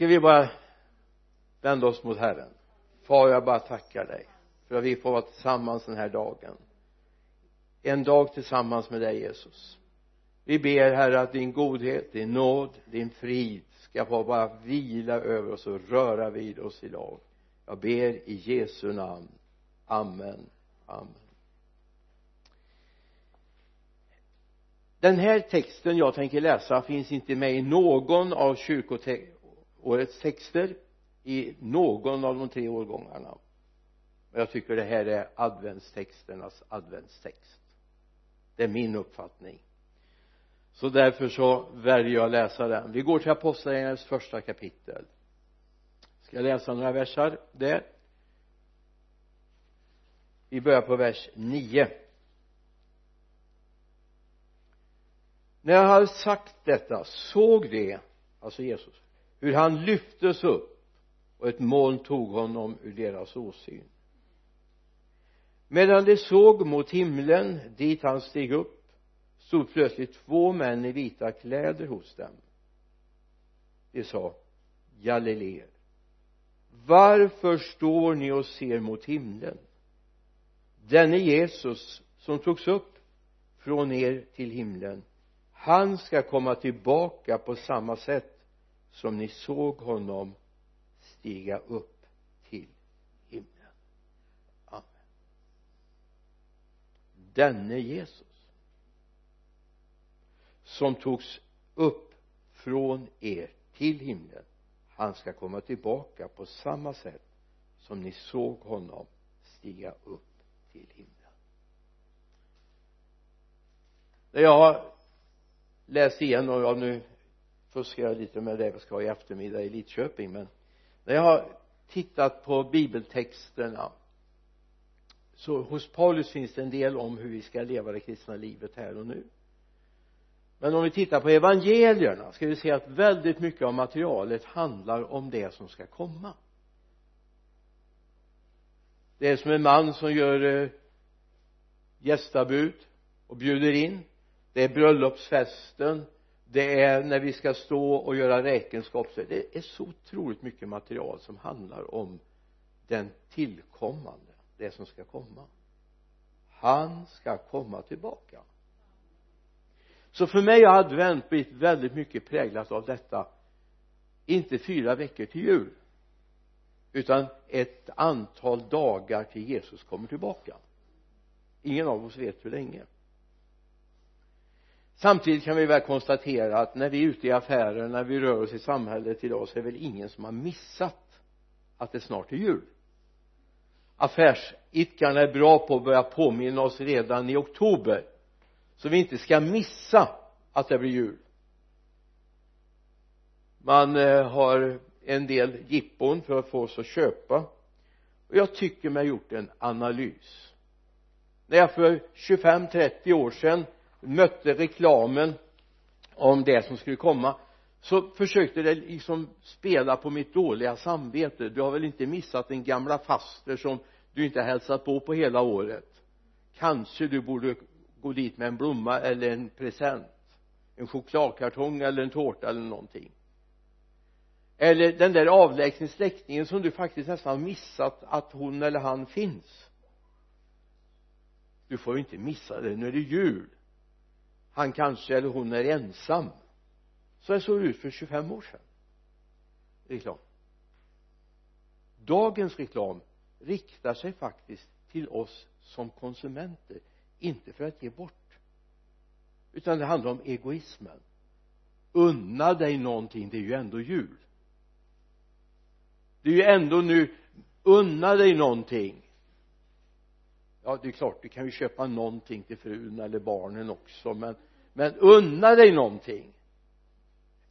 ska vi bara vända oss mot Herren? Far jag bara tackar dig för att vi får vara tillsammans den här dagen. En dag tillsammans med dig Jesus. Vi ber herre att din godhet, din nåd, din frid ska få bara vila över oss och röra vid oss idag. Jag ber i Jesu namn. Amen. Amen. Den här texten jag tänker läsa finns inte med i någon av årets texter i någon av de tre årgångarna. Och jag tycker det här är adventstexternas adventstext. Det är min uppfattning. Så därför så väljer jag att läsa den. Vi går till apostlagärningarnas första kapitel. Ska jag läsa några versar där? Vi börjar på vers 9 när jag hade sagt detta såg de alltså Jesus hur han lyftes upp och ett moln tog honom ur deras åsyn. Medan de såg mot himlen dit han steg upp stod plötsligt två män i vita kläder hos dem. De sa Galileer varför står ni och ser mot himlen? Denne Jesus som togs upp från er till himlen han ska komma tillbaka på samma sätt som ni såg honom stiga upp till himlen. Amen. Denne Jesus som togs upp från er till himlen han ska komma tillbaka på samma sätt som ni såg honom stiga upp till himlen. När jag har läst igenom, ja nu fuskar jag lite med det jag ska ha i eftermiddag i Lidköping? Men när jag har tittat på bibeltexterna så hos Paulus finns det en del om hur vi ska leva det kristna livet här och nu. Men om vi tittar på evangelierna ska vi se att väldigt mycket av materialet handlar om det som ska komma. Det är som en man som gör eh, gästabud och bjuder in. Det är bröllopsfesten det är när vi ska stå och göra räkenskap det är så otroligt mycket material som handlar om den tillkommande det som ska komma. Han ska komma tillbaka. Så för mig har advent blivit väldigt mycket präglat av detta. Inte fyra veckor till jul utan ett antal dagar till Jesus kommer tillbaka. Ingen av oss vet hur länge samtidigt kan vi väl konstatera att när vi är ute i affärer när vi rör oss i samhället idag så är det väl ingen som har missat att det snart är jul. Affärsidkarna är bra på att börja påminna oss redan i oktober så vi inte ska missa att det blir jul. Man eh, har en del jippon för att få oss att köpa. Och jag tycker mig ha gjort en analys. När jag för 25-30 år sedan mötte reklamen om det som skulle komma så försökte det liksom spela på mitt dåliga samvete. Du har väl inte missat den gamla faster som du inte hälsat på på hela året? Kanske du borde gå dit med en blomma eller en present? En chokladkartong eller en tårta eller någonting? Eller den där avlägsne släktingen som du faktiskt nästan missat att hon eller han finns? Du får ju inte missa det nu är det jul han kanske eller hon är ensam. Så det såg ut för 25 år sedan. Reklam. Dagens reklam riktar sig faktiskt till oss som konsumenter inte för att ge bort utan det handlar om egoismen. Unna dig någonting det är ju ändå jul. Det är ju ändå nu unna dig någonting ja det är klart du kan ju köpa någonting till frun eller barnen också men men unna dig någonting.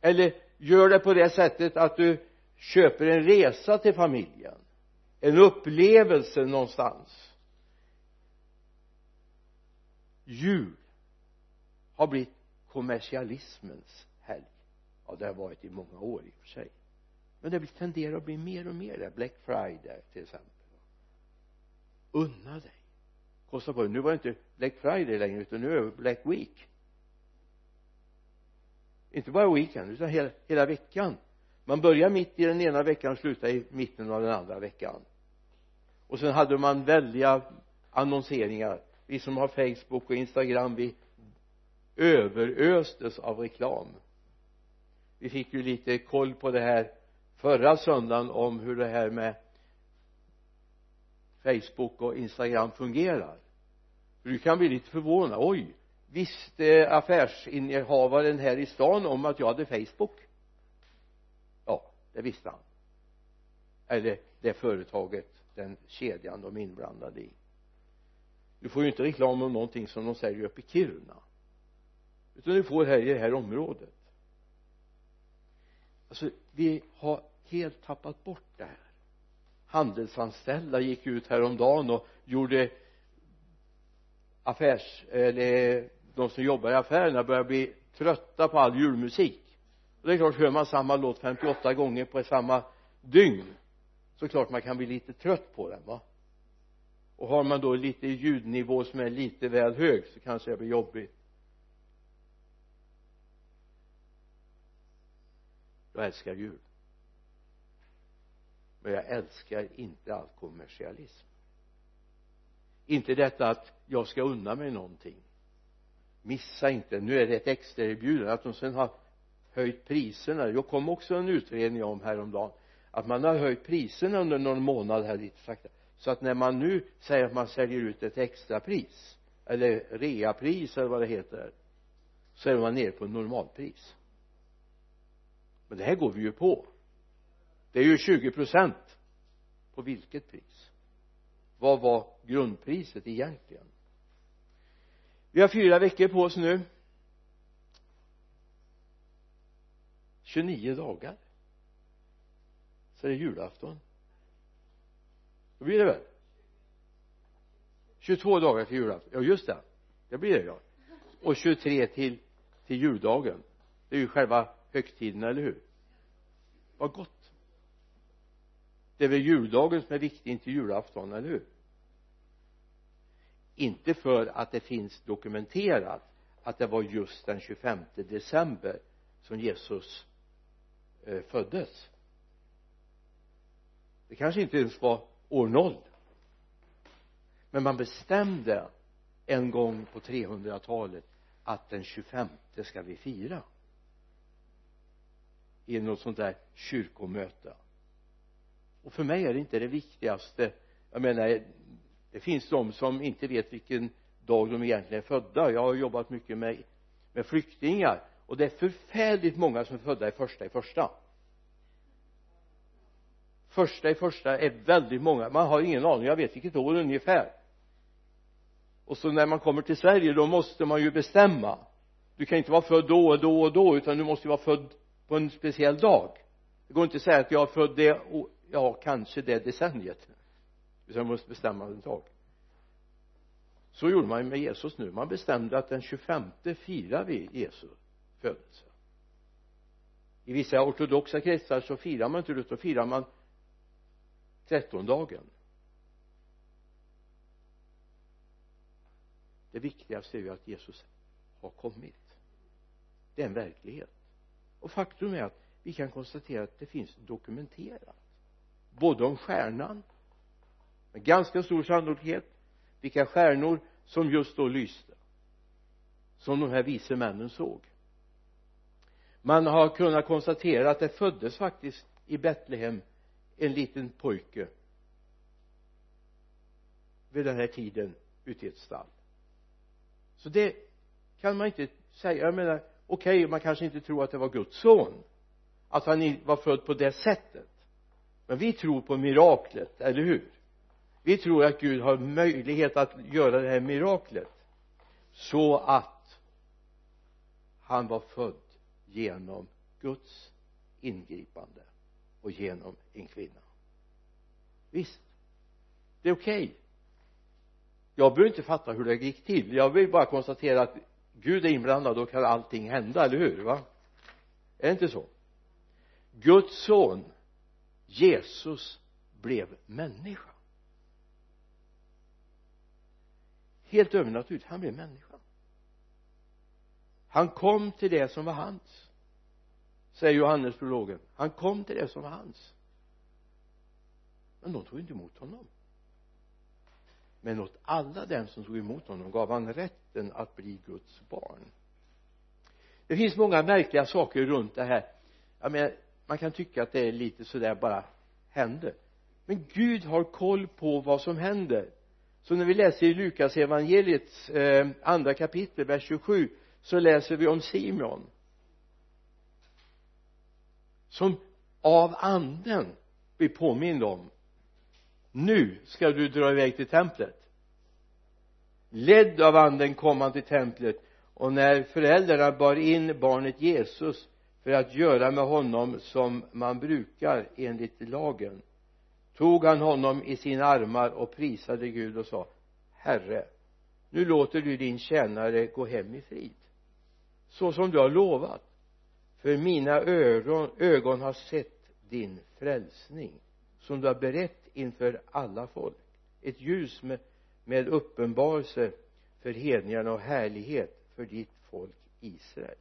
Eller gör det på det sättet att du köper en resa till familjen en upplevelse någonstans. Jul har blivit kommersialismens helg. Ja det har varit i många år i och för sig. Men det tenderar att bli mer och mer det Black Friday till exempel. Unna dig kosta på dig nu var det inte Black Friday längre utan nu är det Black Week. Inte bara weekend utan hela, hela veckan. Man börjar mitt i den ena veckan och slutar i mitten av den andra veckan. Och sen hade man väldiga annonseringar. Vi som har Facebook och Instagram vi överöstes av reklam. Vi fick ju lite koll på det här förra söndagen om hur det här med Facebook och Instagram fungerar. För du kan bli lite förvånad. Oj visste eh, affärsinnehavaren här i stan om att jag hade Facebook? Ja det visste han. Eller det företaget den kedjan de är inblandade i. Du får ju inte reklam om någonting som de säljer upp i Kiruna. Utan du får här i det här området. Alltså vi har helt tappat bort det här handelsanställda gick ut häromdagen och gjorde affärs eller de som jobbar i affärerna börjar bli trötta på all julmusik. Och det är klart hör man samma låt 58 gånger på samma dygn så klart man kan bli lite trött på den va? Och har man då lite ljudnivå som är lite väl hög så kanske det blir jobbigt. Jag älskar jul men jag älskar inte all kommersialism. Inte detta att jag ska unna mig någonting. Missa inte. Nu är det ett extra erbjudande. Att de sen har höjt priserna. Jag kom också en utredning om häromdagen. Att man har höjt priserna under någon månad här lite sakta. Så att när man nu säger att man säljer ut ett extrapris eller reapris eller vad det heter så är man nere på normalpris. Men det här går vi ju på det är ju 20 procent. På vilket pris? Vad var grundpriset egentligen? Vi har fyra veckor på oss nu. 29 dagar. Så är det julafton. Då blir det väl 22 dagar till julafton. Ja just det. Det blir det ja. Och 23 till till juldagen. Det är ju själva högtiden eller hur? Vad gott det är väl juldagen som är viktig inte julafton eller hur? Inte för att det finns dokumenterat att det var just den 25 december som Jesus eh, föddes. Det kanske inte ens var år noll. Men man bestämde en gång på 300-talet att den 25 ska vi fira. I något sånt där kyrkomöte och för mig är det inte det viktigaste. Jag menar det finns de som inte vet vilken dag de egentligen är födda. Jag har jobbat mycket med med flyktingar. Och det är förfärligt många som är födda i första i första. Första i första är väldigt många. Man har ingen aning. Jag vet vilket år ungefär. Och så när man kommer till Sverige då måste man ju bestämma. Du kan inte vara född då och då och då utan du måste vara född på en speciell dag. Det går inte att säga att jag är född det ja kanske det decenniet. Utan man måste bestämma en dag. Så gjorde man med Jesus nu. Man bestämde att den 25 firar vi Jesu födelse. I vissa ortodoxa kretsar så firar man inte det då firar man trettondagen. Det viktigaste är ju att Jesus har kommit. Det är en verklighet. Och faktum är att vi kan konstatera att det finns dokumenterat både om stjärnan med ganska stor sannolikhet vilka stjärnor som just då lyste som de här vise männen såg. Man har kunnat konstatera att det föddes faktiskt i Betlehem en liten pojke vid den här tiden ute i ett stall. Så det kan man inte säga. Jag menar okej okay, man kanske inte tror att det var Guds son att han var född på det sättet men vi tror på miraklet, eller hur? Vi tror att Gud har möjlighet att göra det här miraklet så att han var född genom Guds ingripande och genom en kvinna. Visst. Det är okej. Okay. jag behöver inte fatta hur det gick till. Jag vill bara konstatera att Gud är inblandad då kan allting hända, eller hur? Va? Är det inte så? Guds son Jesus blev människa. Helt övernaturligt, han blev människa. Han kom till det som var hans säger Johannes prologen. Han kom till det som var hans. Men de tog inte emot honom. Men åt alla dem som tog emot honom gav han rätten att bli Guds barn. Det finns många märkliga saker runt det här. Jag menar man kan tycka att det är lite sådär bara händer. Men Gud har koll på vad som händer. Så när vi läser i Lukas evangeliets eh, andra kapitel vers 27 så läser vi om Simon som av anden blir påmind om nu ska du dra iväg till templet. Ledd av anden kom han till templet och när föräldrarna bar in barnet Jesus för att göra med honom som man brukar enligt lagen. Tog han honom i sina armar och prisade Gud och sa Herre nu låter du din tjänare gå hem i frid. Så som du har lovat. För mina ögon, ögon har sett din frälsning som du har berett inför alla folk. Ett ljus med, med uppenbarelse för hedningarna och härlighet för ditt folk Israel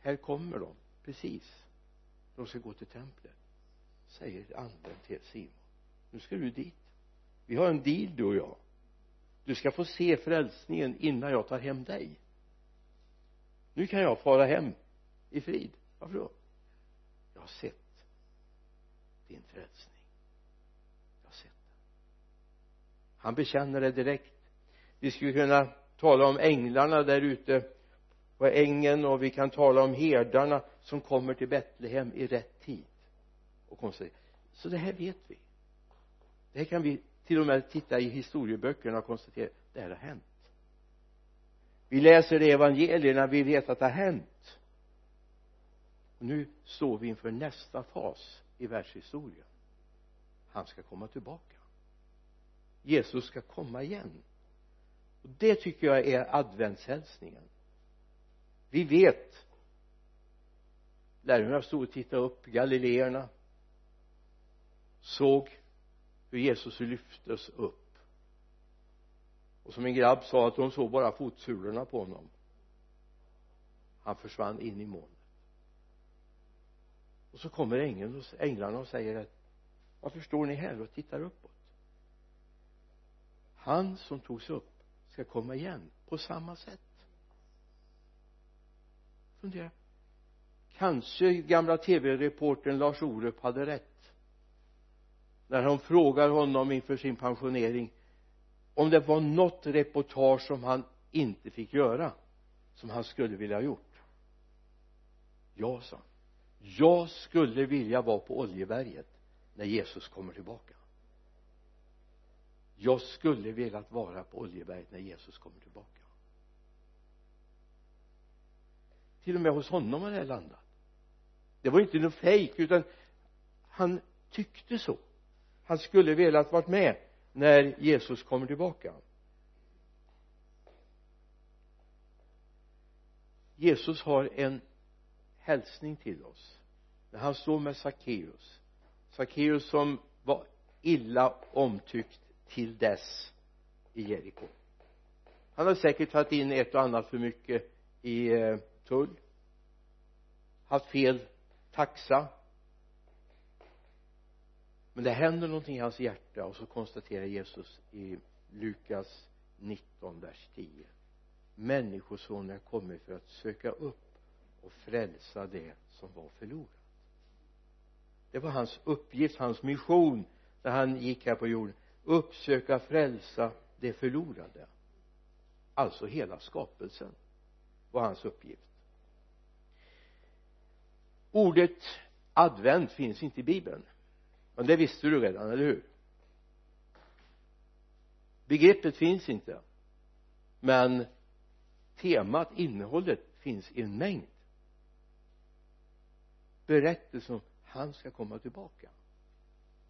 här kommer de precis. De ska gå till templet säger anden till Simon. Nu ska du dit. Vi har en deal du och jag. Du ska få se frälsningen innan jag tar hem dig. Nu kan jag fara hem i frid. Varför då? Jag har sett din frälsning. Jag har sett den. Han bekänner det direkt. Vi skulle kunna tala om änglarna där ute på ängen och vi kan tala om herdarna som kommer till Betlehem i rätt tid. Och konstaterar så det här vet vi. Det här kan vi till och med titta i historieböckerna och konstatera det här har hänt. Vi läser det evangelierna vi vet att det har hänt. Och nu står vi inför nästa fas i världshistorien. Han ska komma tillbaka. Jesus ska komma igen. Och det tycker jag är adventshälsningen vi vet. Lärjungarna stod och tittade upp galileerna såg hur Jesus lyftes upp. Och som en grabb sa att de såg bara fotsulorna på honom. Han försvann in i molnet. Och så kommer ängeln änglarna och säger att varför står ni här och tittar uppåt? Han som togs upp ska komma igen på samma sätt fundera kanske gamla tv-reportern Lars Orup hade rätt. När han frågar honom inför sin pensionering om det var något reportage som han inte fick göra som han skulle vilja ha gjort. Ja sa han. Jag skulle vilja vara på Oljeberget när Jesus kommer tillbaka. Jag skulle velat vara på Oljeberget när Jesus kommer tillbaka. Till och med hos honom har det här landat. Det var inte något fejk utan han tyckte så. Han skulle velat varit med när Jesus kommer tillbaka. Jesus har en hälsning till oss. När han står med Sackeus. Sackeus som var illa omtyckt till dess i Jeriko. Han har säkert tagit in ett och annat för mycket i eh, tull haft fel taxa. Men det händer någonting i hans hjärta och så konstaterar Jesus i Lukas 19 vers 10 människosonen är kommit för att söka upp och frälsa det som var förlorat. Det var hans uppgift, hans mission när han gick här på jorden. Uppsöka frälsa det förlorade. Alltså hela skapelsen var hans uppgift ordet advent finns inte i bibeln. Men det visste du redan, eller hur? Begreppet finns inte. Men temat, innehållet finns i en mängd. Berättelser om han ska komma tillbaka.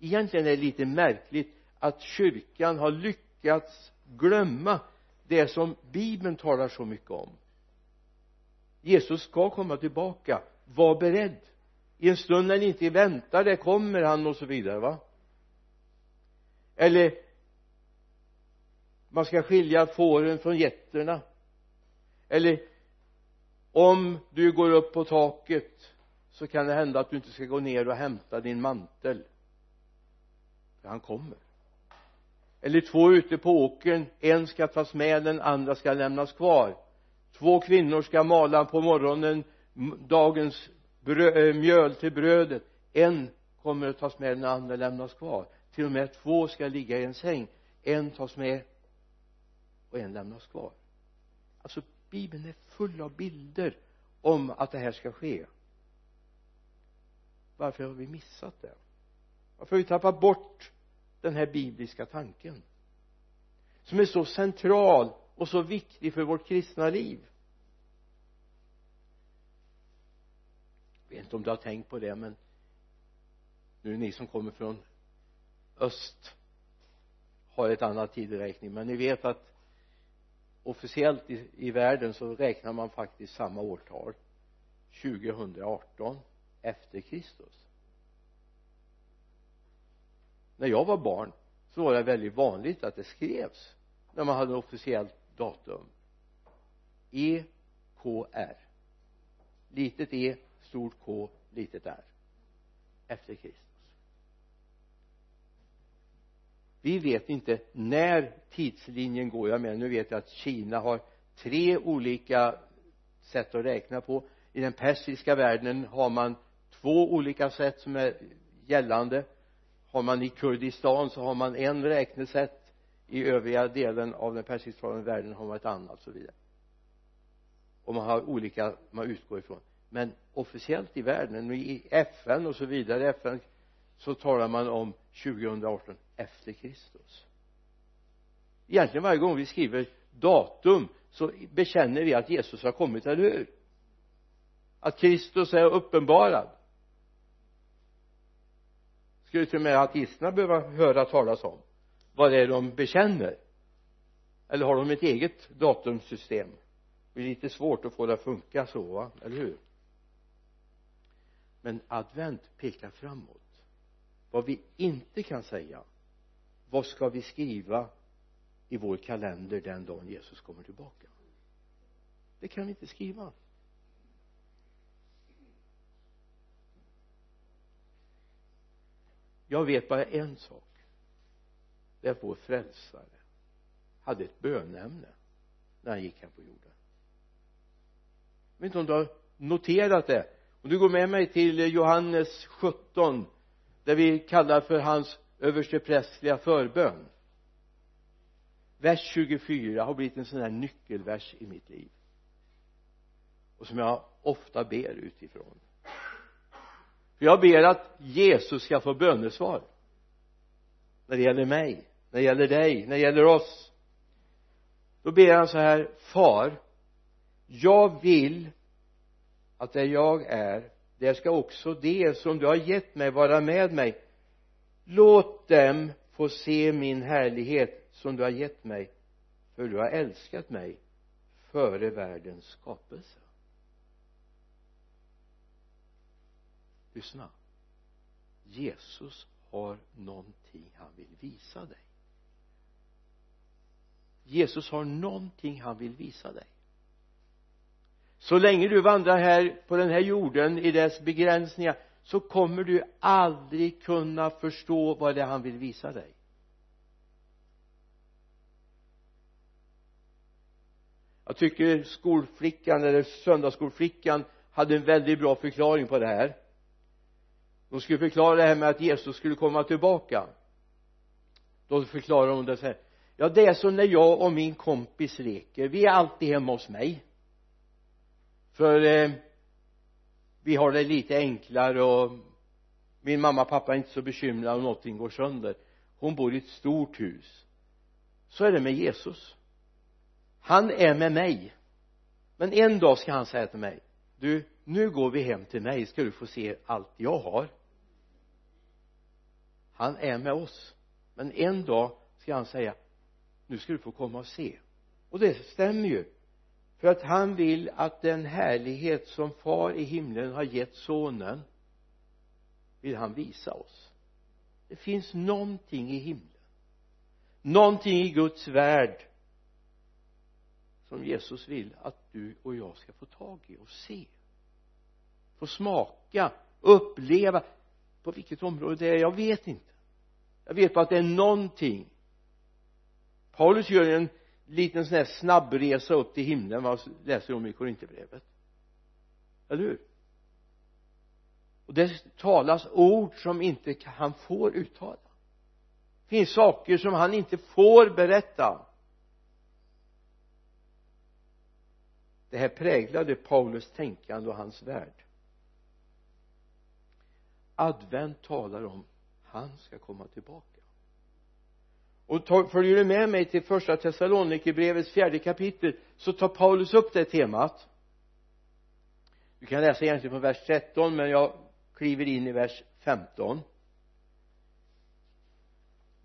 Egentligen är det lite märkligt att kyrkan har lyckats glömma det som bibeln talar så mycket om. Jesus ska komma tillbaka var beredd. I en stund när ni inte väntar det kommer han och så vidare va? Eller man ska skilja fåren från getterna. Eller om du går upp på taket så kan det hända att du inte ska gå ner och hämta din mantel. För han kommer. Eller två ute på åkern en ska tas med den andra ska lämnas kvar. Två kvinnor ska mala på morgonen dagens bröd, eh, mjöl till brödet. En kommer att tas med den andra lämnas kvar. Till och med två ska ligga i en säng. En tas med och en lämnas kvar. Alltså bibeln är full av bilder om att det här ska ske. Varför har vi missat det? Varför har vi tappat bort den här bibliska tanken? Som är så central och så viktig för vårt kristna liv. Jag vet inte om du har tänkt på det men nu ni som kommer från öst har ett annat tideräkning. Men ni vet att officiellt i, i världen så räknar man faktiskt samma årtal 2018 efter Kristus. När jag var barn så var det väldigt vanligt att det skrevs när man hade officiellt datum. EKR litet e stort K litet r efter Kristus. Vi vet inte när tidslinjen går. Jag menar nu vet jag att Kina har tre olika sätt att räkna på. I den persiska världen har man två olika sätt som är gällande. Har man i Kurdistan så har man en räknesätt. I övriga delen av den persisktalande världen har man ett annat och så vidare. Och man har olika man utgår ifrån men officiellt i världen i FN och så vidare FN så talar man om 2018 efter Kristus. Egentligen varje gång vi skriver datum så bekänner vi att Jesus har kommit, eller hur? Att Kristus är uppenbarad. Skulle till och med ateisterna behöva höra talas om vad det är de bekänner? Eller har de ett eget datumsystem? Det är lite svårt att få det att funka så va, eller hur? Men advent pekar framåt. Vad vi inte kan säga vad ska vi skriva i vår kalender den dagen Jesus kommer tillbaka? Det kan vi inte skriva. Jag vet bara en sak. Det är att vår frälsare hade ett bönämne när han gick här på jorden. Jag vet inte om du har noterat det om du går med mig till Johannes 17 där vi kallar för hans översteprästliga förbön. Vers 24 har blivit en sån här nyckelvers i mitt liv. Och som jag ofta ber utifrån. För jag ber att Jesus ska få bönesvar. När det gäller mig när det gäller dig när det gäller oss. Då ber han så här far jag vill att där jag är där ska också de som du har gett mig vara med mig. Låt dem få se min härlighet som du har gett mig för du har älskat mig före världens skapelse. Lyssna. Jesus har någonting han vill visa dig. Jesus har någonting han vill visa dig så länge du vandrar här på den här jorden i dess begränsningar så kommer du aldrig kunna förstå vad det är han vill visa dig. Jag tycker skolflickan eller söndagsskolflickan hade en väldigt bra förklaring på det här. De skulle förklara det här med att Jesus skulle komma tillbaka. Då förklarar hon det så här. Ja det är som när jag och min kompis leker. Vi är alltid hemma hos mig för eh, vi har det lite enklare och min mamma och pappa är inte så bekymrade om någonting går sönder. Hon bor i ett stort hus. Så är det med Jesus. Han är med mig. Men en dag ska han säga till mig du nu går vi hem till mig ska du få se allt jag har. Han är med oss. Men en dag ska han säga nu ska du få komma och se. Och det stämmer ju för att han vill att den härlighet som far i himlen har gett sonen vill han visa oss. Det finns någonting i himlen. Någonting i Guds värld som Jesus vill att du och jag ska få tag i och se. Få smaka uppleva. På vilket område det är jag vet inte. Jag vet bara att det är någonting. Paulus gör en liten sån här snabbresa upp till himlen vad läser om i Korinthierbrevet? Eller hur? Och det talas ord som inte han får uttala. Det finns saker som han inte får berätta. Det här präglade Paulus tänkande och hans värld. Advent talar om han ska komma tillbaka och följer du med mig till första Thessalonikerbrevets fjärde kapitel så tar Paulus upp det temat. Du kan läsa egentligen från vers 13 men jag kliver in i vers 15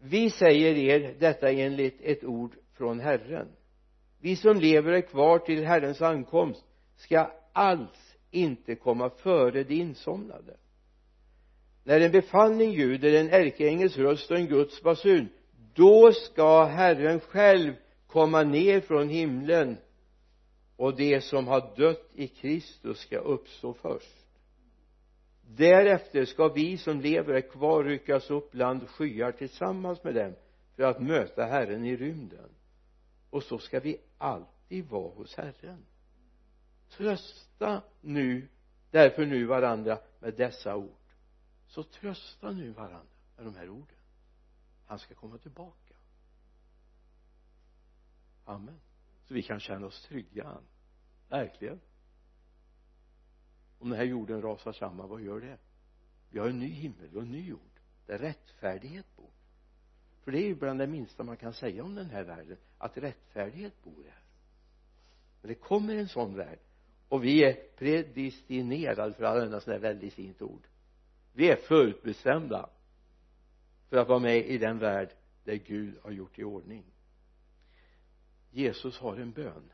vi säger er detta enligt ett ord från Herren. Vi som lever är kvar till Herrens ankomst ska alls inte komma före de insomnade. När en befallning ljuder en ärkeängels röst och en Guds basun då ska Herren själv komma ner från himlen och de som har dött i Kristus ska uppstå först. Därefter ska vi som lever kvar ryckas upp bland skyar tillsammans med dem för att möta Herren i rymden. Och så ska vi alltid vara hos Herren. Trösta nu därför nu varandra med dessa ord. Så trösta nu varandra med de här orden han ska komma tillbaka. Amen. Så vi kan känna oss trygga verkligen. Om den här jorden rasar samman vad gör det? Vi har en ny himmel och en ny jord. Där rättfärdighet bor. För det är ju bland det minsta man kan säga om den här världen att rättfärdighet bor här. Men det kommer en sån värld och vi är predestinerade för att använda sådana här väldigt fint ord. Vi är förutbestämda för att vara med i den värld där Gud har gjort i ordning. Jesus har en bön.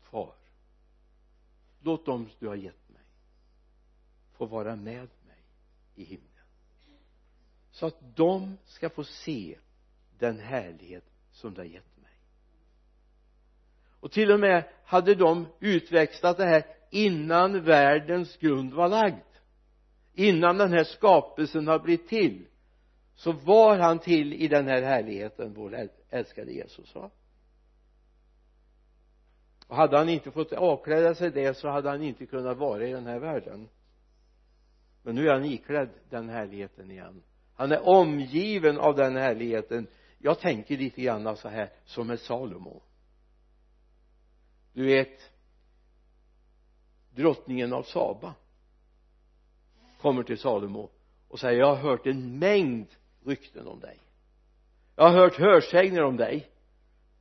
Far låt dem du har gett mig få vara med mig i himlen. Så att de ska få se den härlighet som du har gett mig. Och till och med hade de utväxlat det här innan världens grund var lagd innan den här skapelsen har blivit till så var han till i den här härligheten vår älskade Jesus va? Och hade han inte fått avkläda sig det så hade han inte kunnat vara i den här världen. Men nu är han iklädd den härligheten igen. Han är omgiven av den härligheten. Jag tänker lite grann så här som med Salomo. Du vet drottningen av Saba kommer till Salomo och säger jag har hört en mängd rykten om dig. Jag har hört hörsägner om dig.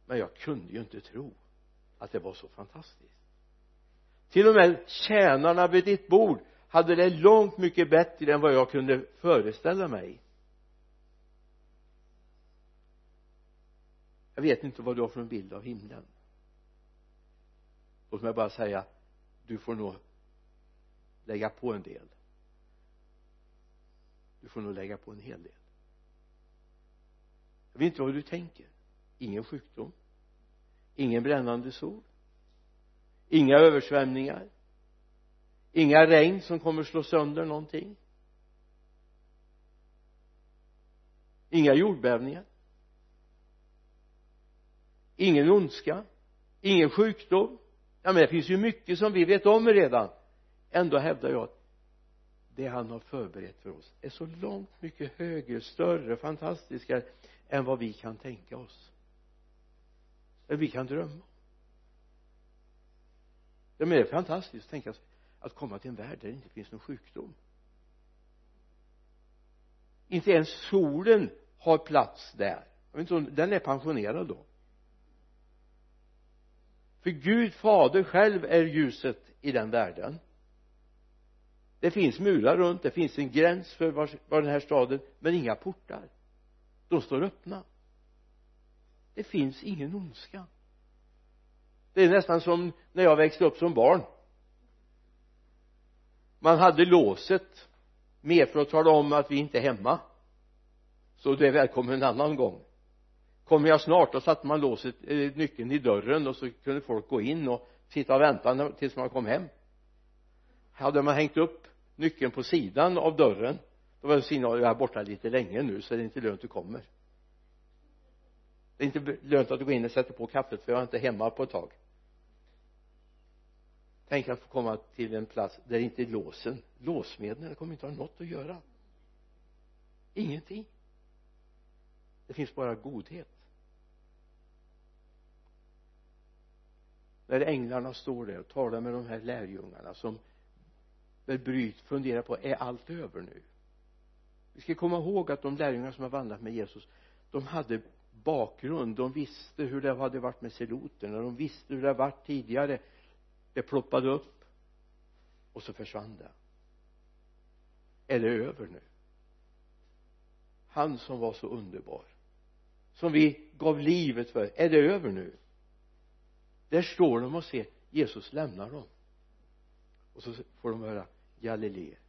Men jag kunde ju inte tro att det var så fantastiskt. Till och med tjänarna vid ditt bord hade det långt mycket bättre än vad jag kunde föreställa mig. Jag vet inte vad du har för en bild av himlen. Låt mig bara säga du får nog lägga på en del. Du får nog lägga på en hel del jag vet inte vad du tänker. Ingen sjukdom. Ingen brännande sol. Inga översvämningar. Inga regn som kommer slå sönder någonting. Inga jordbävningar. Ingen ondska. Ingen sjukdom. Ja men det finns ju mycket som vi vet om redan. Ändå hävdar jag att det han har förberett för oss är så långt mycket högre, större, fantastiskare än vad vi kan tänka oss. Eller vi kan drömma. Det är fantastiskt att tänka sig att komma till en värld där det inte finns någon sjukdom. Inte ens solen har plats där. Jag vet inte om den är pensionerad då. För Gud fader själv är ljuset i den världen. Det finns murar runt det finns en gräns för var, var den här staden men inga portar de står öppna. Det finns ingen ondska. Det är nästan som när jag växte upp som barn. Man hade låset med för att tala om att vi inte är hemma. Så du är välkommen en annan gång. Kommer jag snart då satte man låset, eh, nyckeln i dörren och så kunde folk gå in och sitta och vänta tills man kom hem. Hade man hängt upp nyckeln på sidan av dörren då var signal jag är borta lite länge nu så det är inte lönt du kommer. Det är inte lönt att du går in och sätter på kaffet för jag är inte hemma på ett tag. Tänk att få komma till en plats där inte är låsen. Låsmedlen kommer inte ha något att göra. Ingenting. Det finns bara godhet. När änglarna står där och talar med de här lärjungarna som väl bryt funderar på är allt över nu? Vi ska komma ihåg att de lärjungar som har vandrat med Jesus de hade bakgrund de visste hur det hade varit med seloterna de visste hur det hade varit tidigare. Det ploppade upp och så försvann det. Är det över nu. Han som var så underbar som vi gav livet för är det över nu? Där står de och ser Jesus lämnar dem. Och så får de höra Galileer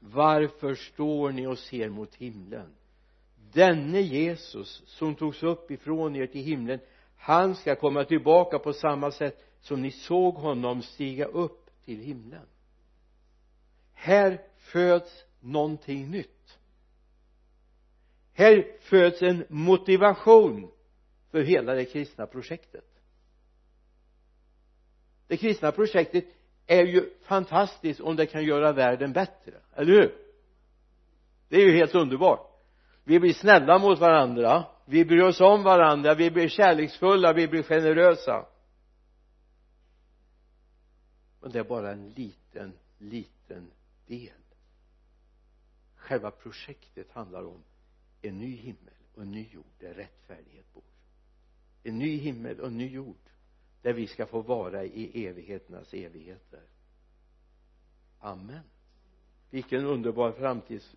varför står ni och ser mot himlen? Denne Jesus som togs upp ifrån er till himlen han ska komma tillbaka på samma sätt som ni såg honom stiga upp till himlen. Här föds någonting nytt. Här föds en motivation för hela det kristna projektet. Det kristna projektet är ju fantastiskt om det kan göra världen bättre, eller hur? Det är ju helt underbart. Vi blir snälla mot varandra vi bryr oss om varandra vi blir kärleksfulla vi blir generösa. Men det är bara en liten liten del. Själva projektet handlar om en ny himmel och en ny jord där rättfärdighet bor. En ny himmel och en ny jord där vi ska få vara i evigheternas evigheter. Amen. Vilken underbar framtids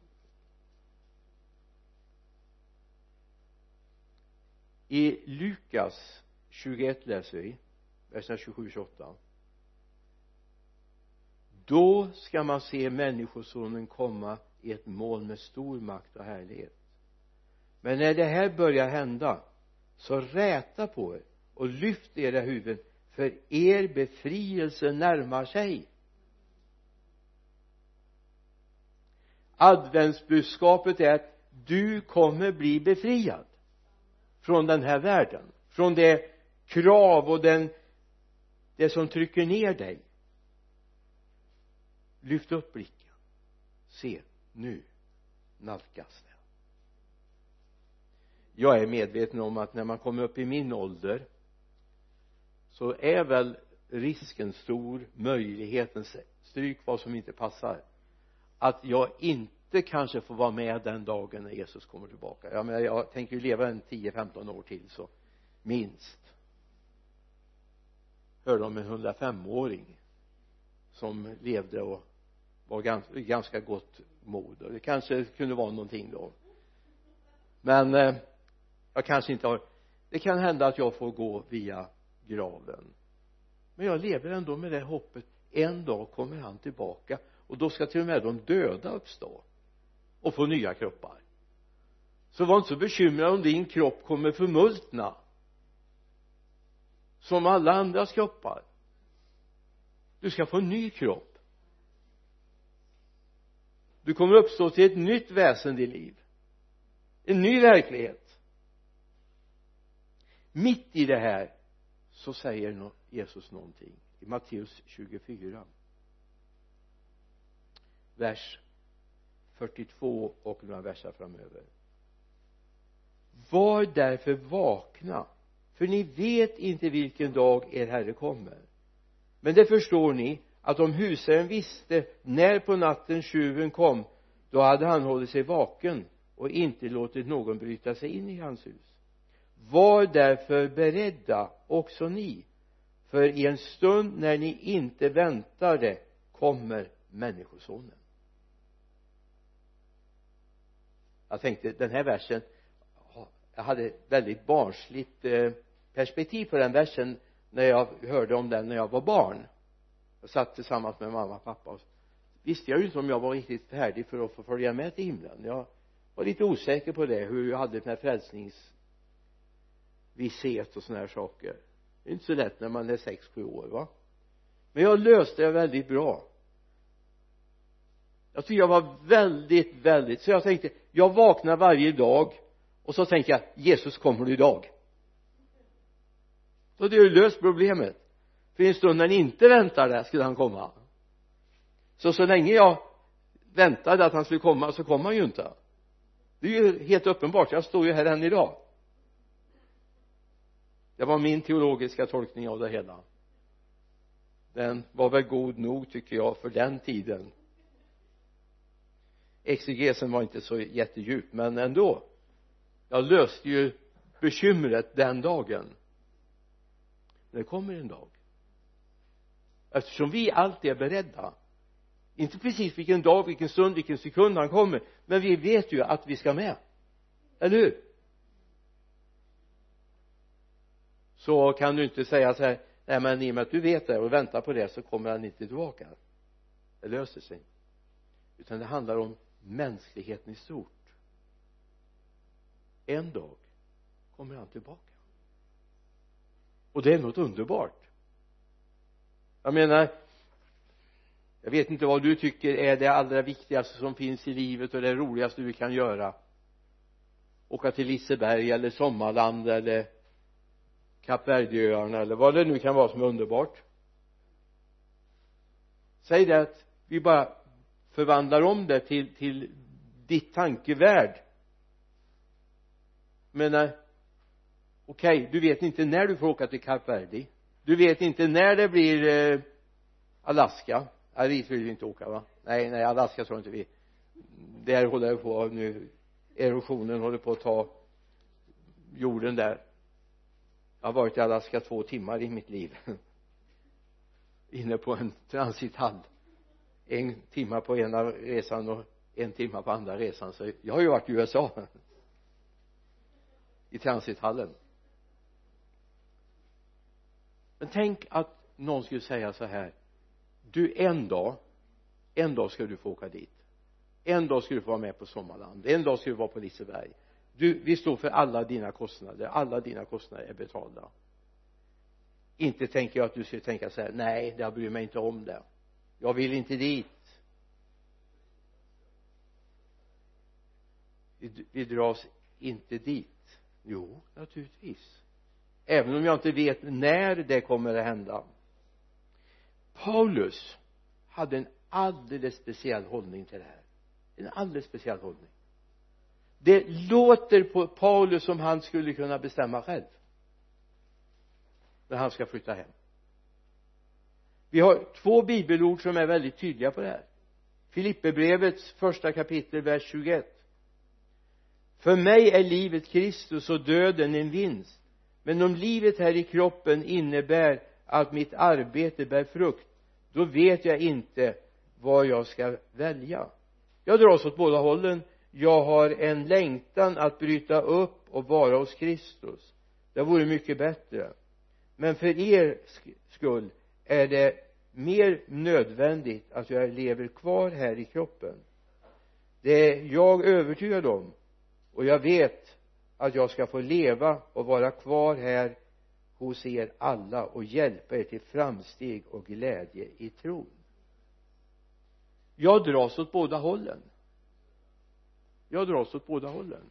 i Lukas 21 läser vi verserna 27 28 då ska man se människosonen komma i ett moln med stor makt och härlighet. Men när det här börjar hända så räta på er och lyft era huvuden för er befrielse närmar sig. Adventsbudskapet är att du kommer bli befriad från den här världen från det krav och den det som trycker ner dig. Lyft upp blicken. Se nu nalkas det. Jag är medveten om att när man kommer upp i min ålder så är väl risken stor möjligheten stryk vad som inte passar att jag inte kanske får vara med den dagen när Jesus kommer tillbaka. Jag menar jag tänker ju leva en 10-15 år till så minst. Hörde om en 105-åring som levde och var ganska, ganska gott mod? Och det kanske kunde vara någonting då. Men eh, jag kanske inte har det kan hända att jag får gå via graven. Men jag lever ändå med det hoppet. En dag kommer han tillbaka och då ska till och med de döda uppstå och få nya kroppar. Så var inte så bekymrad om din kropp kommer förmultna som alla andras kroppar. Du ska få en ny kropp. Du kommer uppstå till ett nytt väsen i liv. En ny verklighet. Mitt i det här så säger Jesus någonting i Matteus 24 vers 42 och några verser framöver. Var därför vakna för ni vet inte vilken dag er herre kommer. Men det förstår ni att om husaren visste när på natten tjuven kom då hade han hållit sig vaken och inte låtit någon bryta sig in i hans hus var därför beredda också ni för i en stund när ni inte väntar det kommer människosonen. Jag tänkte den här versen jag hade väldigt barnsligt eh, perspektiv på den versen när jag hörde om den när jag var barn. Jag satt tillsammans med mamma och pappa och visste jag ju inte om jag var riktigt färdig för att få följa med till himlen. Jag var lite osäker på det hur jag hade med frälsnings visshet och sådana här saker. Det är inte så lätt när man är sex sju år va? Men jag löste det väldigt bra. Jag tyckte jag var väldigt väldigt så jag tänkte jag vaknar varje dag och så tänker jag Jesus kommer idag? Då hade jag ju löst problemet. För i en stund när ni inte väntade skulle han komma. Så så länge jag väntade att han skulle komma så kom han ju inte. Det är ju helt uppenbart. Jag står ju här än idag det var min teologiska tolkning av det hela. Den var väl god nog tycker jag för den tiden. Exegesen var inte så jättedjup men ändå. Jag löste ju bekymret den dagen. Det kommer en dag. Eftersom vi alltid är beredda. Inte precis vilken dag, vilken stund, vilken sekund han kommer. Men vi vet ju att vi ska med. Eller hur? Så kan du inte säga så här nej men i och med att du vet det och väntar på det så kommer han inte tillbaka. Det löser sig. Utan det handlar om mänskligheten i stort. En dag kommer han tillbaka. Och det är något underbart. Jag menar jag vet inte vad du tycker är det allra viktigaste som finns i livet och det roligaste du kan göra. Åka till Liseberg eller Sommarland eller Kapverdjöarna eller vad det nu kan vara som är underbart. Säg det att vi bara förvandlar om det till, till ditt tankevärld. Menar eh, okej okay, du vet inte när du får åka till Kap Verde du vet inte när det blir eh, Alaska. Ja, dit vill vi inte åka va? Nej nej Alaska tror inte vi. Där håller det på nu. Erosionen håller på att ta jorden där jag har varit i Alaska två timmar i mitt liv. Inne på en transithall en timma på ena resan och en timma på andra resan. Så jag har ju varit i USA. I transithallen. Men tänk att någon skulle säga så här. Du en dag en dag ska du få åka dit. En dag ska du få vara med på Sommarland. En dag ska du vara på Liseberg du, vi står för alla dina kostnader. Alla dina kostnader är betalda. Inte tänker jag att du ska tänka så här nej jag bryr mig inte om det. Jag vill inte dit. Vi, vi dras inte dit. Jo naturligtvis. Även om jag inte vet när det kommer att hända. Paulus hade en alldeles speciell hållning till det här. En alldeles speciell hållning det låter på Paulus som han skulle kunna bestämma själv. När han ska flytta hem. Vi har två bibelord som är väldigt tydliga på det här. Filipperbrevets första kapitel vers 21 för mig är livet Kristus och döden en vinst. Men om livet här i kroppen innebär att mitt arbete bär frukt då vet jag inte vad jag ska välja. Jag dras åt båda hållen jag har en längtan att bryta upp och vara hos Kristus. Det vore mycket bättre. Men för er skull är det mer nödvändigt att jag lever kvar här i kroppen. Det är jag övertygad om och jag vet att jag ska få leva och vara kvar här hos er alla och hjälpa er till framsteg och glädje i tron. Jag dras åt båda hållen jag dras åt båda hållen.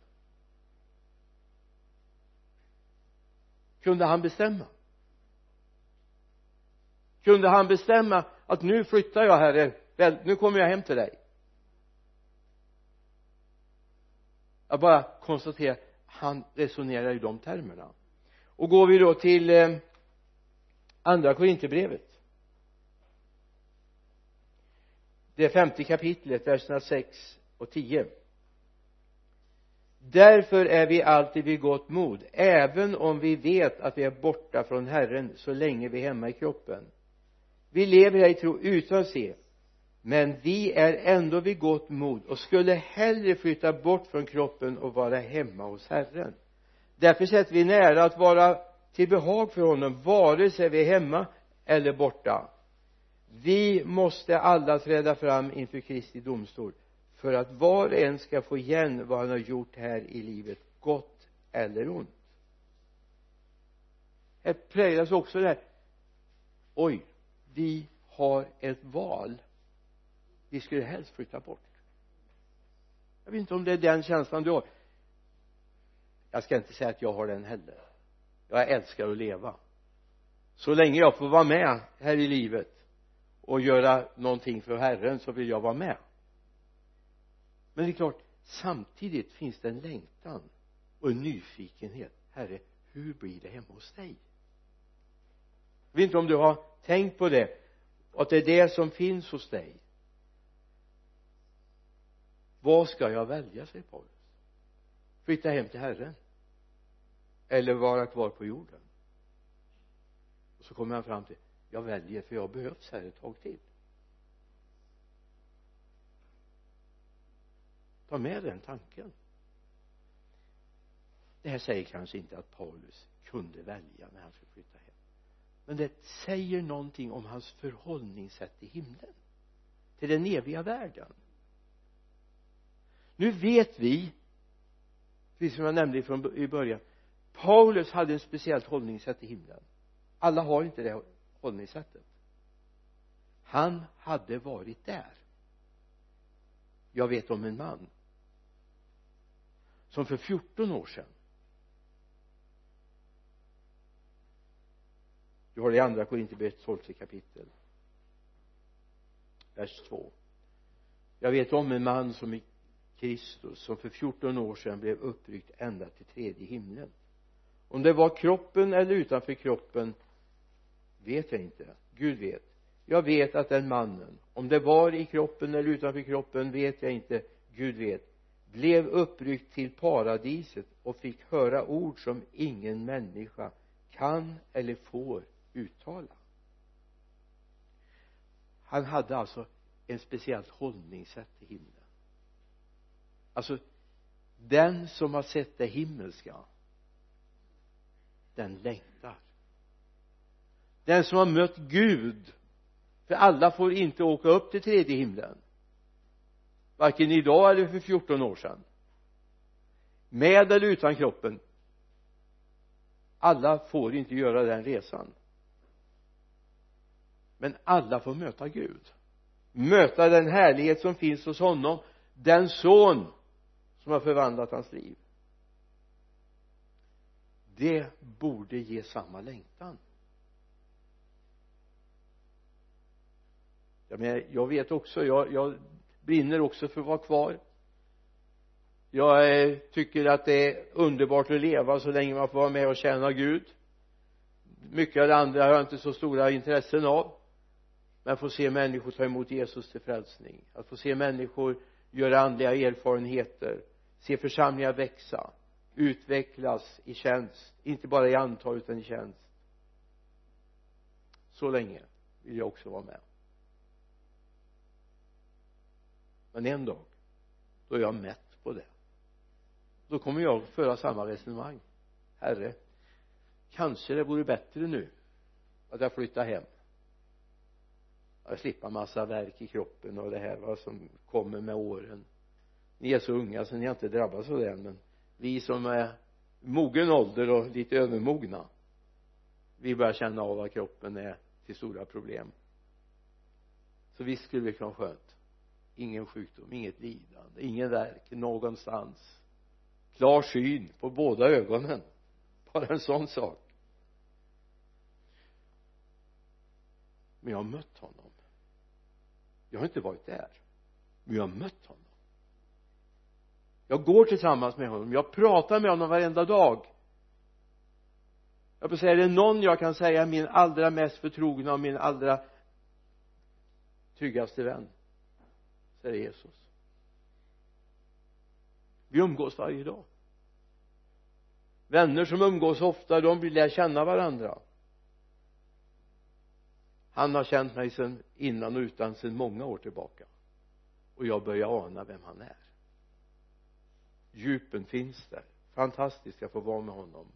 Kunde han bestämma? Kunde han bestämma att nu flyttar jag herre? Nu kommer jag hem till dig. Jag bara konstaterar han resonerar i de termerna. Och går vi då till eh, andra korinthierbrevet. Det femte kapitlet verserna 6 och 10 därför är vi alltid vid gott mod även om vi vet att vi är borta från Herren så länge vi är hemma i kroppen. Vi lever här i tro utan att se men vi är ändå vid gott mod och skulle hellre flytta bort från kroppen och vara hemma hos Herren. Därför sätter vi nära att vara till behag för honom vare sig vi är hemma eller borta. Vi måste alla träda fram inför Kristi domstol för att var och en ska få igen vad han har gjort här i livet gott eller ont. Här präglas också det här oj vi har ett val. Vi skulle helst flytta bort. Jag vet inte om det är den känslan du har. Jag ska inte säga att jag har den heller. Jag älskar att leva. Så länge jag får vara med här i livet och göra någonting för Herren så vill jag vara med men det är klart samtidigt finns det en längtan och en nyfikenhet. Herre hur blir det hemma hos dig? Jag vet inte om du har tänkt på det att det är det som finns hos dig. Vad ska jag välja säger Paulus. Flytta hem till Herren. Eller vara kvar på jorden. Och så kommer han fram till jag väljer för jag behövs här ett tag till. Ta med den tanken. Det här säger kanske inte att Paulus kunde välja när han skulle flytta hem. Men det säger någonting om hans förhållningssätt till himlen. Till den eviga världen. Nu vet vi precis som jag nämnde från i början Paulus hade ett speciellt hållningssätt till himlen. Alla har inte det hållningssättet. Han hade varit där. Jag vet om en man som för 14 år sedan. Du har det i andra Korintierbrevet 12 kapitel vers 2 jag vet om en man som i Kristus som för 14 år sedan blev uppryckt ända till tredje himlen. Om det var kroppen eller utanför kroppen vet jag inte. Gud vet. Jag vet att den mannen om det var i kroppen eller utanför kroppen vet jag inte. Gud vet blev uppryckt till paradiset och fick höra ord som ingen människa kan eller får uttala. Han hade alltså en speciellt hållningssätt till himlen. Alltså den som har sett det himmelska den längtar. Den som har mött Gud för alla får inte åka upp till tredje himlen varken idag eller för 14 år sedan. Med eller utan kroppen. Alla får inte göra den resan. Men alla får möta Gud. Möta den härlighet som finns hos honom. Den son som har förvandlat hans liv. Det borde ge samma längtan. Jag menar jag vet också jag, jag brinner också för att vara kvar. Jag eh, tycker att det är underbart att leva så länge man får vara med och tjäna Gud. Mycket av det andra har jag inte så stora intressen av. Men få se människor ta emot Jesus till frälsning. Att få se människor göra andliga erfarenheter. Se församlingar växa. Utvecklas i tjänst. Inte bara i antal utan i tjänst. Så länge vill jag också vara med. Men en dag då är jag mätt på det. Då kommer jag föra samma resonemang. Herre kanske det vore bättre nu att jag flyttar hem. Jag slipper massa verk i kroppen och det här vad som kommer med åren. Ni är så unga så ni har inte drabbats av det än men vi som är mogen ålder och lite övermogna vi börjar känna av att kroppen är till stora problem. Så visst skulle det kunna vara skönt ingen sjukdom, inget lidande, ingen verk någonstans. Klar syn på båda ögonen. Bara en sån sak. Men jag har mött honom. Jag har inte varit där. Men jag har mött honom. Jag går tillsammans med honom. Jag pratar med honom varenda dag. Jag får säga är det någon jag kan säga är min allra mest förtrogna och min allra tryggaste vän? Så är Jesus. Vi umgås varje dag. Vänner som umgås ofta de vill lära känna varandra. Han har känt mig sedan innan och utan sedan många år tillbaka. Och jag börjar ana vem han är. Djupen finns där. Fantastiskt att få vara med honom.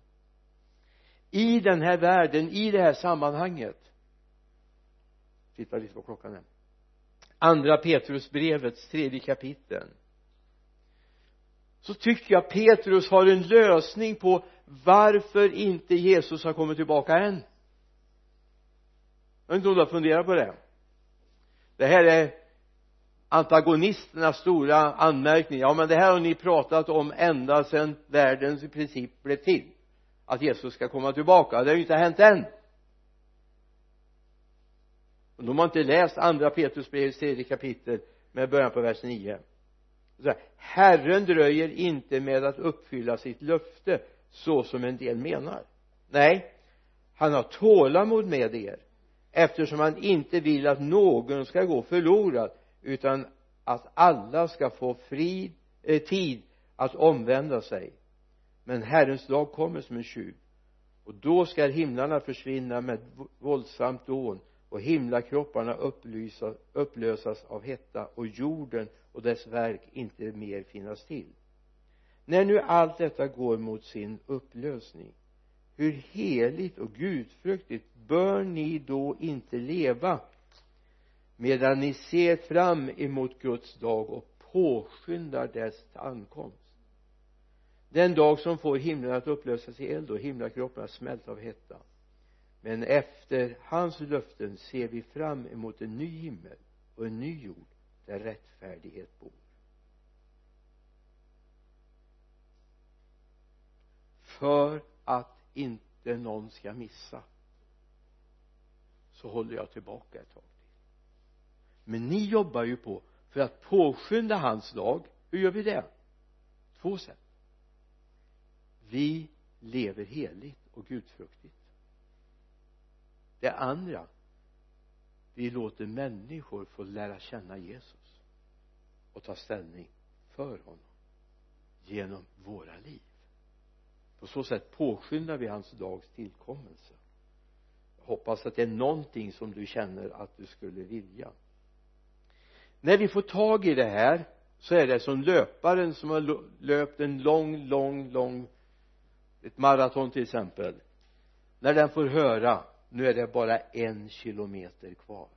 I den här världen i det här sammanhanget. Titta lite på klockan här andra Petrusbrevets tredje kapitel. Så tycker jag Petrus har en lösning på varför inte Jesus har kommit tillbaka än. Jag vet inte om du har funderat på det. Det här är antagonisternas stora anmärkning. Ja men det här har ni pratat om ända sedan världens princip blev till. Att Jesus ska komma tillbaka. Det har ju inte hänt än de har inte läst andra Petrusbrevets tredje kapitel med början på vers 9 Herren dröjer inte med att uppfylla sitt löfte så som en del menar. Nej han har tålamod med er eftersom han inte vill att någon ska gå förlorad utan att alla ska få fri, eh, tid att omvända sig. Men Herrens dag kommer som en tjuv och då ska himlarna försvinna med våldsamt dån och himlakropparna upplysas, upplösas av hetta och jorden och dess verk inte mer finnas till. När nu allt detta går mot sin upplösning hur heligt och gudfruktigt bör ni då inte leva medan ni ser fram emot Guds dag och påskyndar dess ankomst? Den dag som får himlen att upplösas i eld och himlakropparna smälta av hetta men efter hans löften ser vi fram emot en ny himmel och en ny jord där rättfärdighet bor. För att inte någon ska missa så håller jag tillbaka ett tag till. Men ni jobbar ju på för att påskynda hans dag hur gör vi det? Två sätt. Vi lever heligt och gudfruktigt det andra. Vi låter människor få lära känna Jesus och ta ställning för honom genom våra liv. På så sätt påskyndar vi hans dags tillkommelse. Jag hoppas att det är någonting som du känner att du skulle vilja. När vi får tag i det här så är det som löparen som har löpt en lång, lång, lång ett maraton till exempel. När den får höra nu är det bara en kilometer kvar.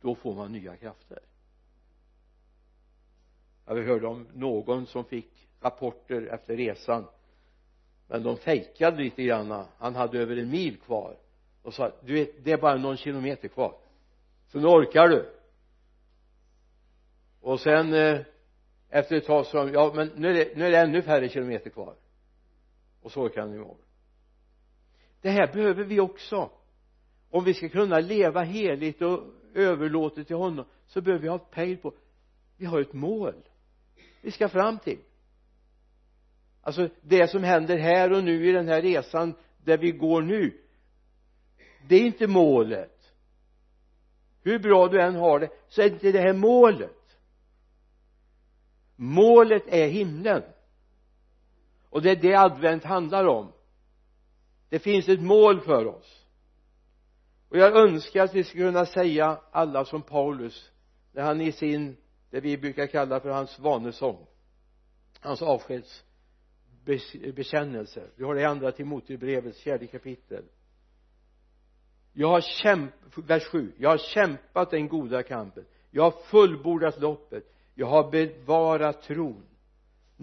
Då får man nya krafter. Jag hörde om någon som fick rapporter efter resan men de fejkade lite grann. Han hade över en mil kvar och sa du vet det är bara någon kilometer kvar så nu orkar du. Och sen eh, efter ett tag sa de ja men nu är det, nu är det ännu färre kilometer kvar. Och så orkar han imorgon det här behöver vi också. Om vi ska kunna leva heligt och överlåtet till honom så behöver vi ha ett pejl på vi har ett mål vi ska fram till. Alltså det som händer här och nu i den här resan där vi går nu det är inte målet. Hur bra du än har det så är inte det här målet. Målet är himlen. Och det är det advent handlar om det finns ett mål för oss. Och jag önskar att vi skulle kunna säga alla som Paulus när han i sin det vi brukar kalla för hans vanesång hans avskedsbekännelse. Vi har det i andra Timoteusbrevets fjärde kapitel. Jag har kämpat, vers 7 jag har kämpat den goda kampen. Jag har fullbordat loppet. Jag har bevarat tron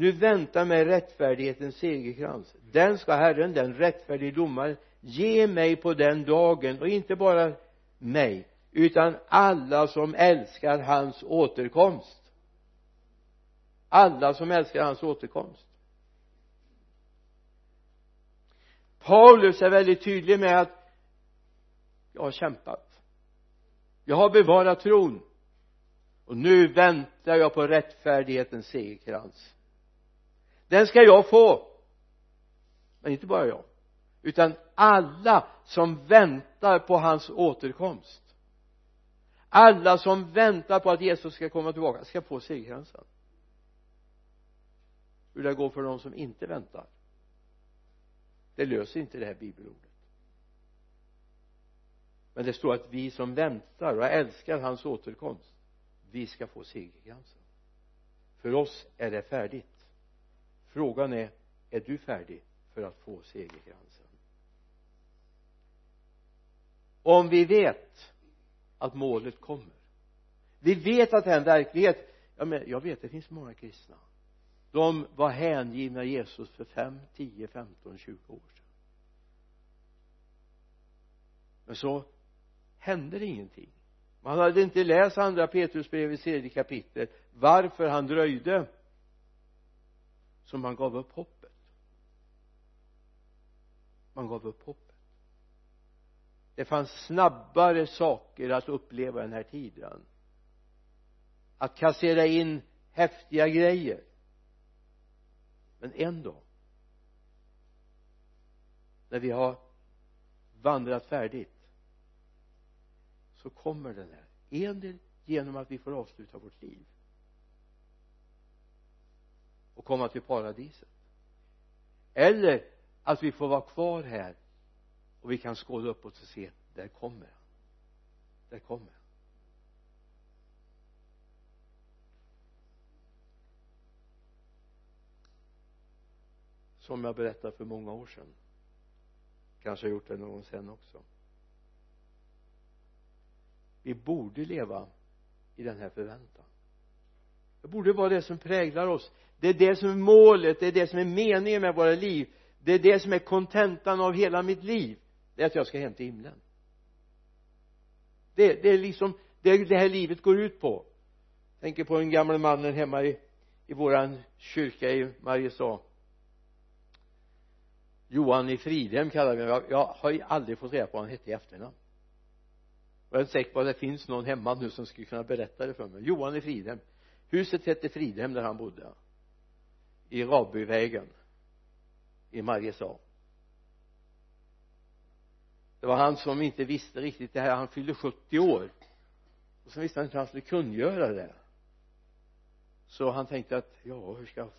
nu väntar mig rättfärdighetens segerkrans. Den ska Herren, den rättfärdige domaren ge mig på den dagen. Och inte bara mig utan alla som älskar hans återkomst. Alla som älskar hans återkomst. Paulus är väldigt tydlig med att jag har kämpat. Jag har bevarat tron. Och nu väntar jag på rättfärdighetens segerkrans den ska jag få. Men inte bara jag. Utan alla som väntar på hans återkomst. Alla som väntar på att Jesus ska komma tillbaka ska få segerkransen hur det går för de som inte väntar. Det löser inte det här bibelordet. Men det står att vi som väntar och älskar hans återkomst vi ska få segerkransen för oss är det färdigt frågan är är du färdig för att få segerkransen? Om vi vet att målet kommer vi vet att det är en verklighet ja, men jag vet det finns många kristna. De var hängivna Jesus för 5, 10, 15, 20 år sedan. Men så hände det ingenting. Man hade inte läst andra Petrusbrevets tredje kapitel varför han dröjde som man gav upp hoppet. Man gav upp hoppet. Det fanns snabbare saker att uppleva den här tiden att kassera in häftiga grejer. Men en dag när vi har vandrat färdigt så kommer den här. En del genom att vi får avsluta vårt liv och komma till paradiset. Eller att vi får vara kvar här och vi kan skåda uppåt och se där kommer han. Där kommer han. Som jag berättade för många år sedan. Kanske har gjort det någon sen också. Vi borde leva i den här förväntan det borde vara det som präglar oss. Det är det som är målet det är det som är meningen med våra liv. Det är det som är kontentan av hela mitt liv. Det är att jag ska hem till himlen. Det, det är liksom det det här livet går ut på. Jag tänker på den gamle mannen hemma i i våran kyrka i Mariestad. Johan i Fridhem kallar vi honom. Jag har aldrig fått reda på vad han hette i efternamn. Och jag är inte säker på att det finns någon hemma nu som skulle kunna berätta det för mig. Johan i Fridhem huset hette Fridhem där han bodde i Rabbyvägen i Mariestad det var han som inte visste riktigt det här. Han fyllde 70 år. Och så visste han inte hur han skulle kungöra det. Så han tänkte att ja hur ska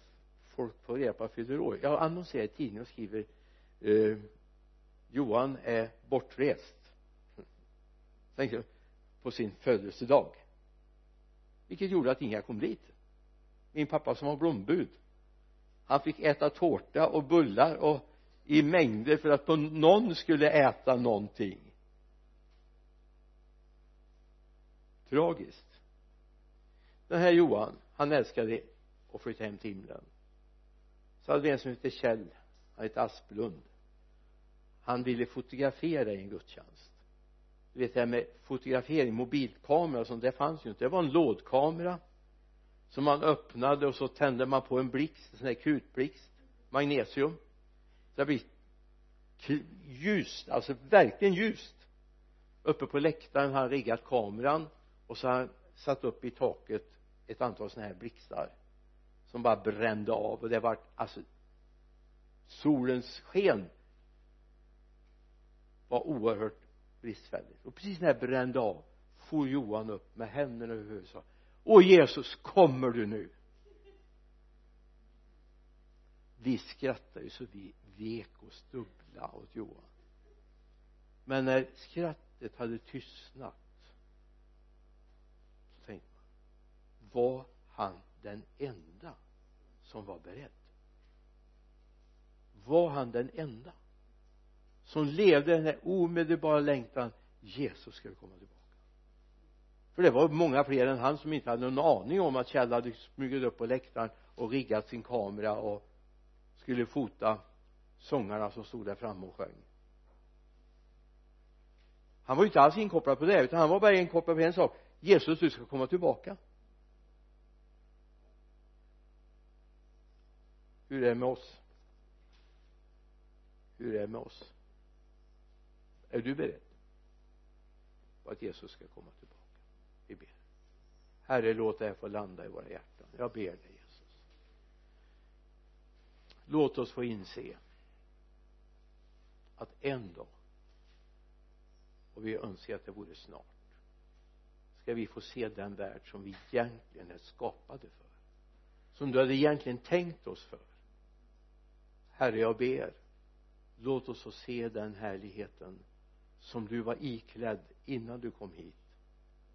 folk få reda på att fyller år? Jag annonserar i tidningen och skriver eh, Johan är bortrest. Tänkte på sin födelsedag vilket gjorde att inga kom dit. Min pappa som var blombud. Han fick äta tårta och bullar och i mängder för att någon skulle äta någonting. Tragiskt. Den här Johan han älskade att flytta hem till himlen. Så hade vi en som hette Kjell. Han hette Asplund. Han ville fotografera i en gudstjänst du vet det här med fotografering, mobilkamera och sånt det fanns ju inte. Det var en lådkamera som man öppnade och så tände man på en blixt en sån här krutblixt magnesium. Så det blev ljust, alltså verkligen ljust. Uppe på läktaren har han riggat kameran och så har han satt upp i taket ett antal sådana här blixtar som bara brände av och det var alltså solens sken var oerhört bristfälligt. Och precis när jag brände av for Johan upp med händerna över huvudet och sa åh Jesus kommer du nu? Vi skrattade ju så vi vek och dubbla åt Johan. Men när skrattet hade tystnat så tänkte man var han den enda som var beredd? Var han den enda? Som levde den här omedelbara längtan Jesus skulle komma tillbaka. För det var många fler än han som inte hade någon aning om att Kjell hade smugit upp på läktaren och riggat sin kamera och skulle fota sångarna som stod där framme och sjöng. Han var ju inte alls inkopplad på det utan han var bara inkopplad på en sak. Jesus du ska komma tillbaka. Hur är det med oss? Hur är det med oss? Är du beredd på att Jesus ska komma tillbaka? Vi ber. Herre låt det här få landa i våra hjärtan. Jag ber dig Jesus. Låt oss få inse att en dag och vi önskar att det vore snart ska vi få se den värld som vi egentligen är skapade för som du hade egentligen tänkt oss för. Herre jag ber låt oss få se den härligheten som du var iklädd innan du kom hit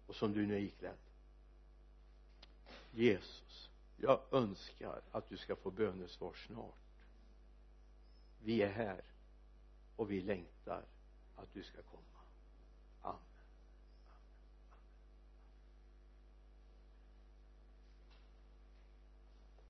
och som du nu är iklädd. Jesus jag önskar att du ska få bönesvar snart. Vi är här och vi längtar att du ska komma.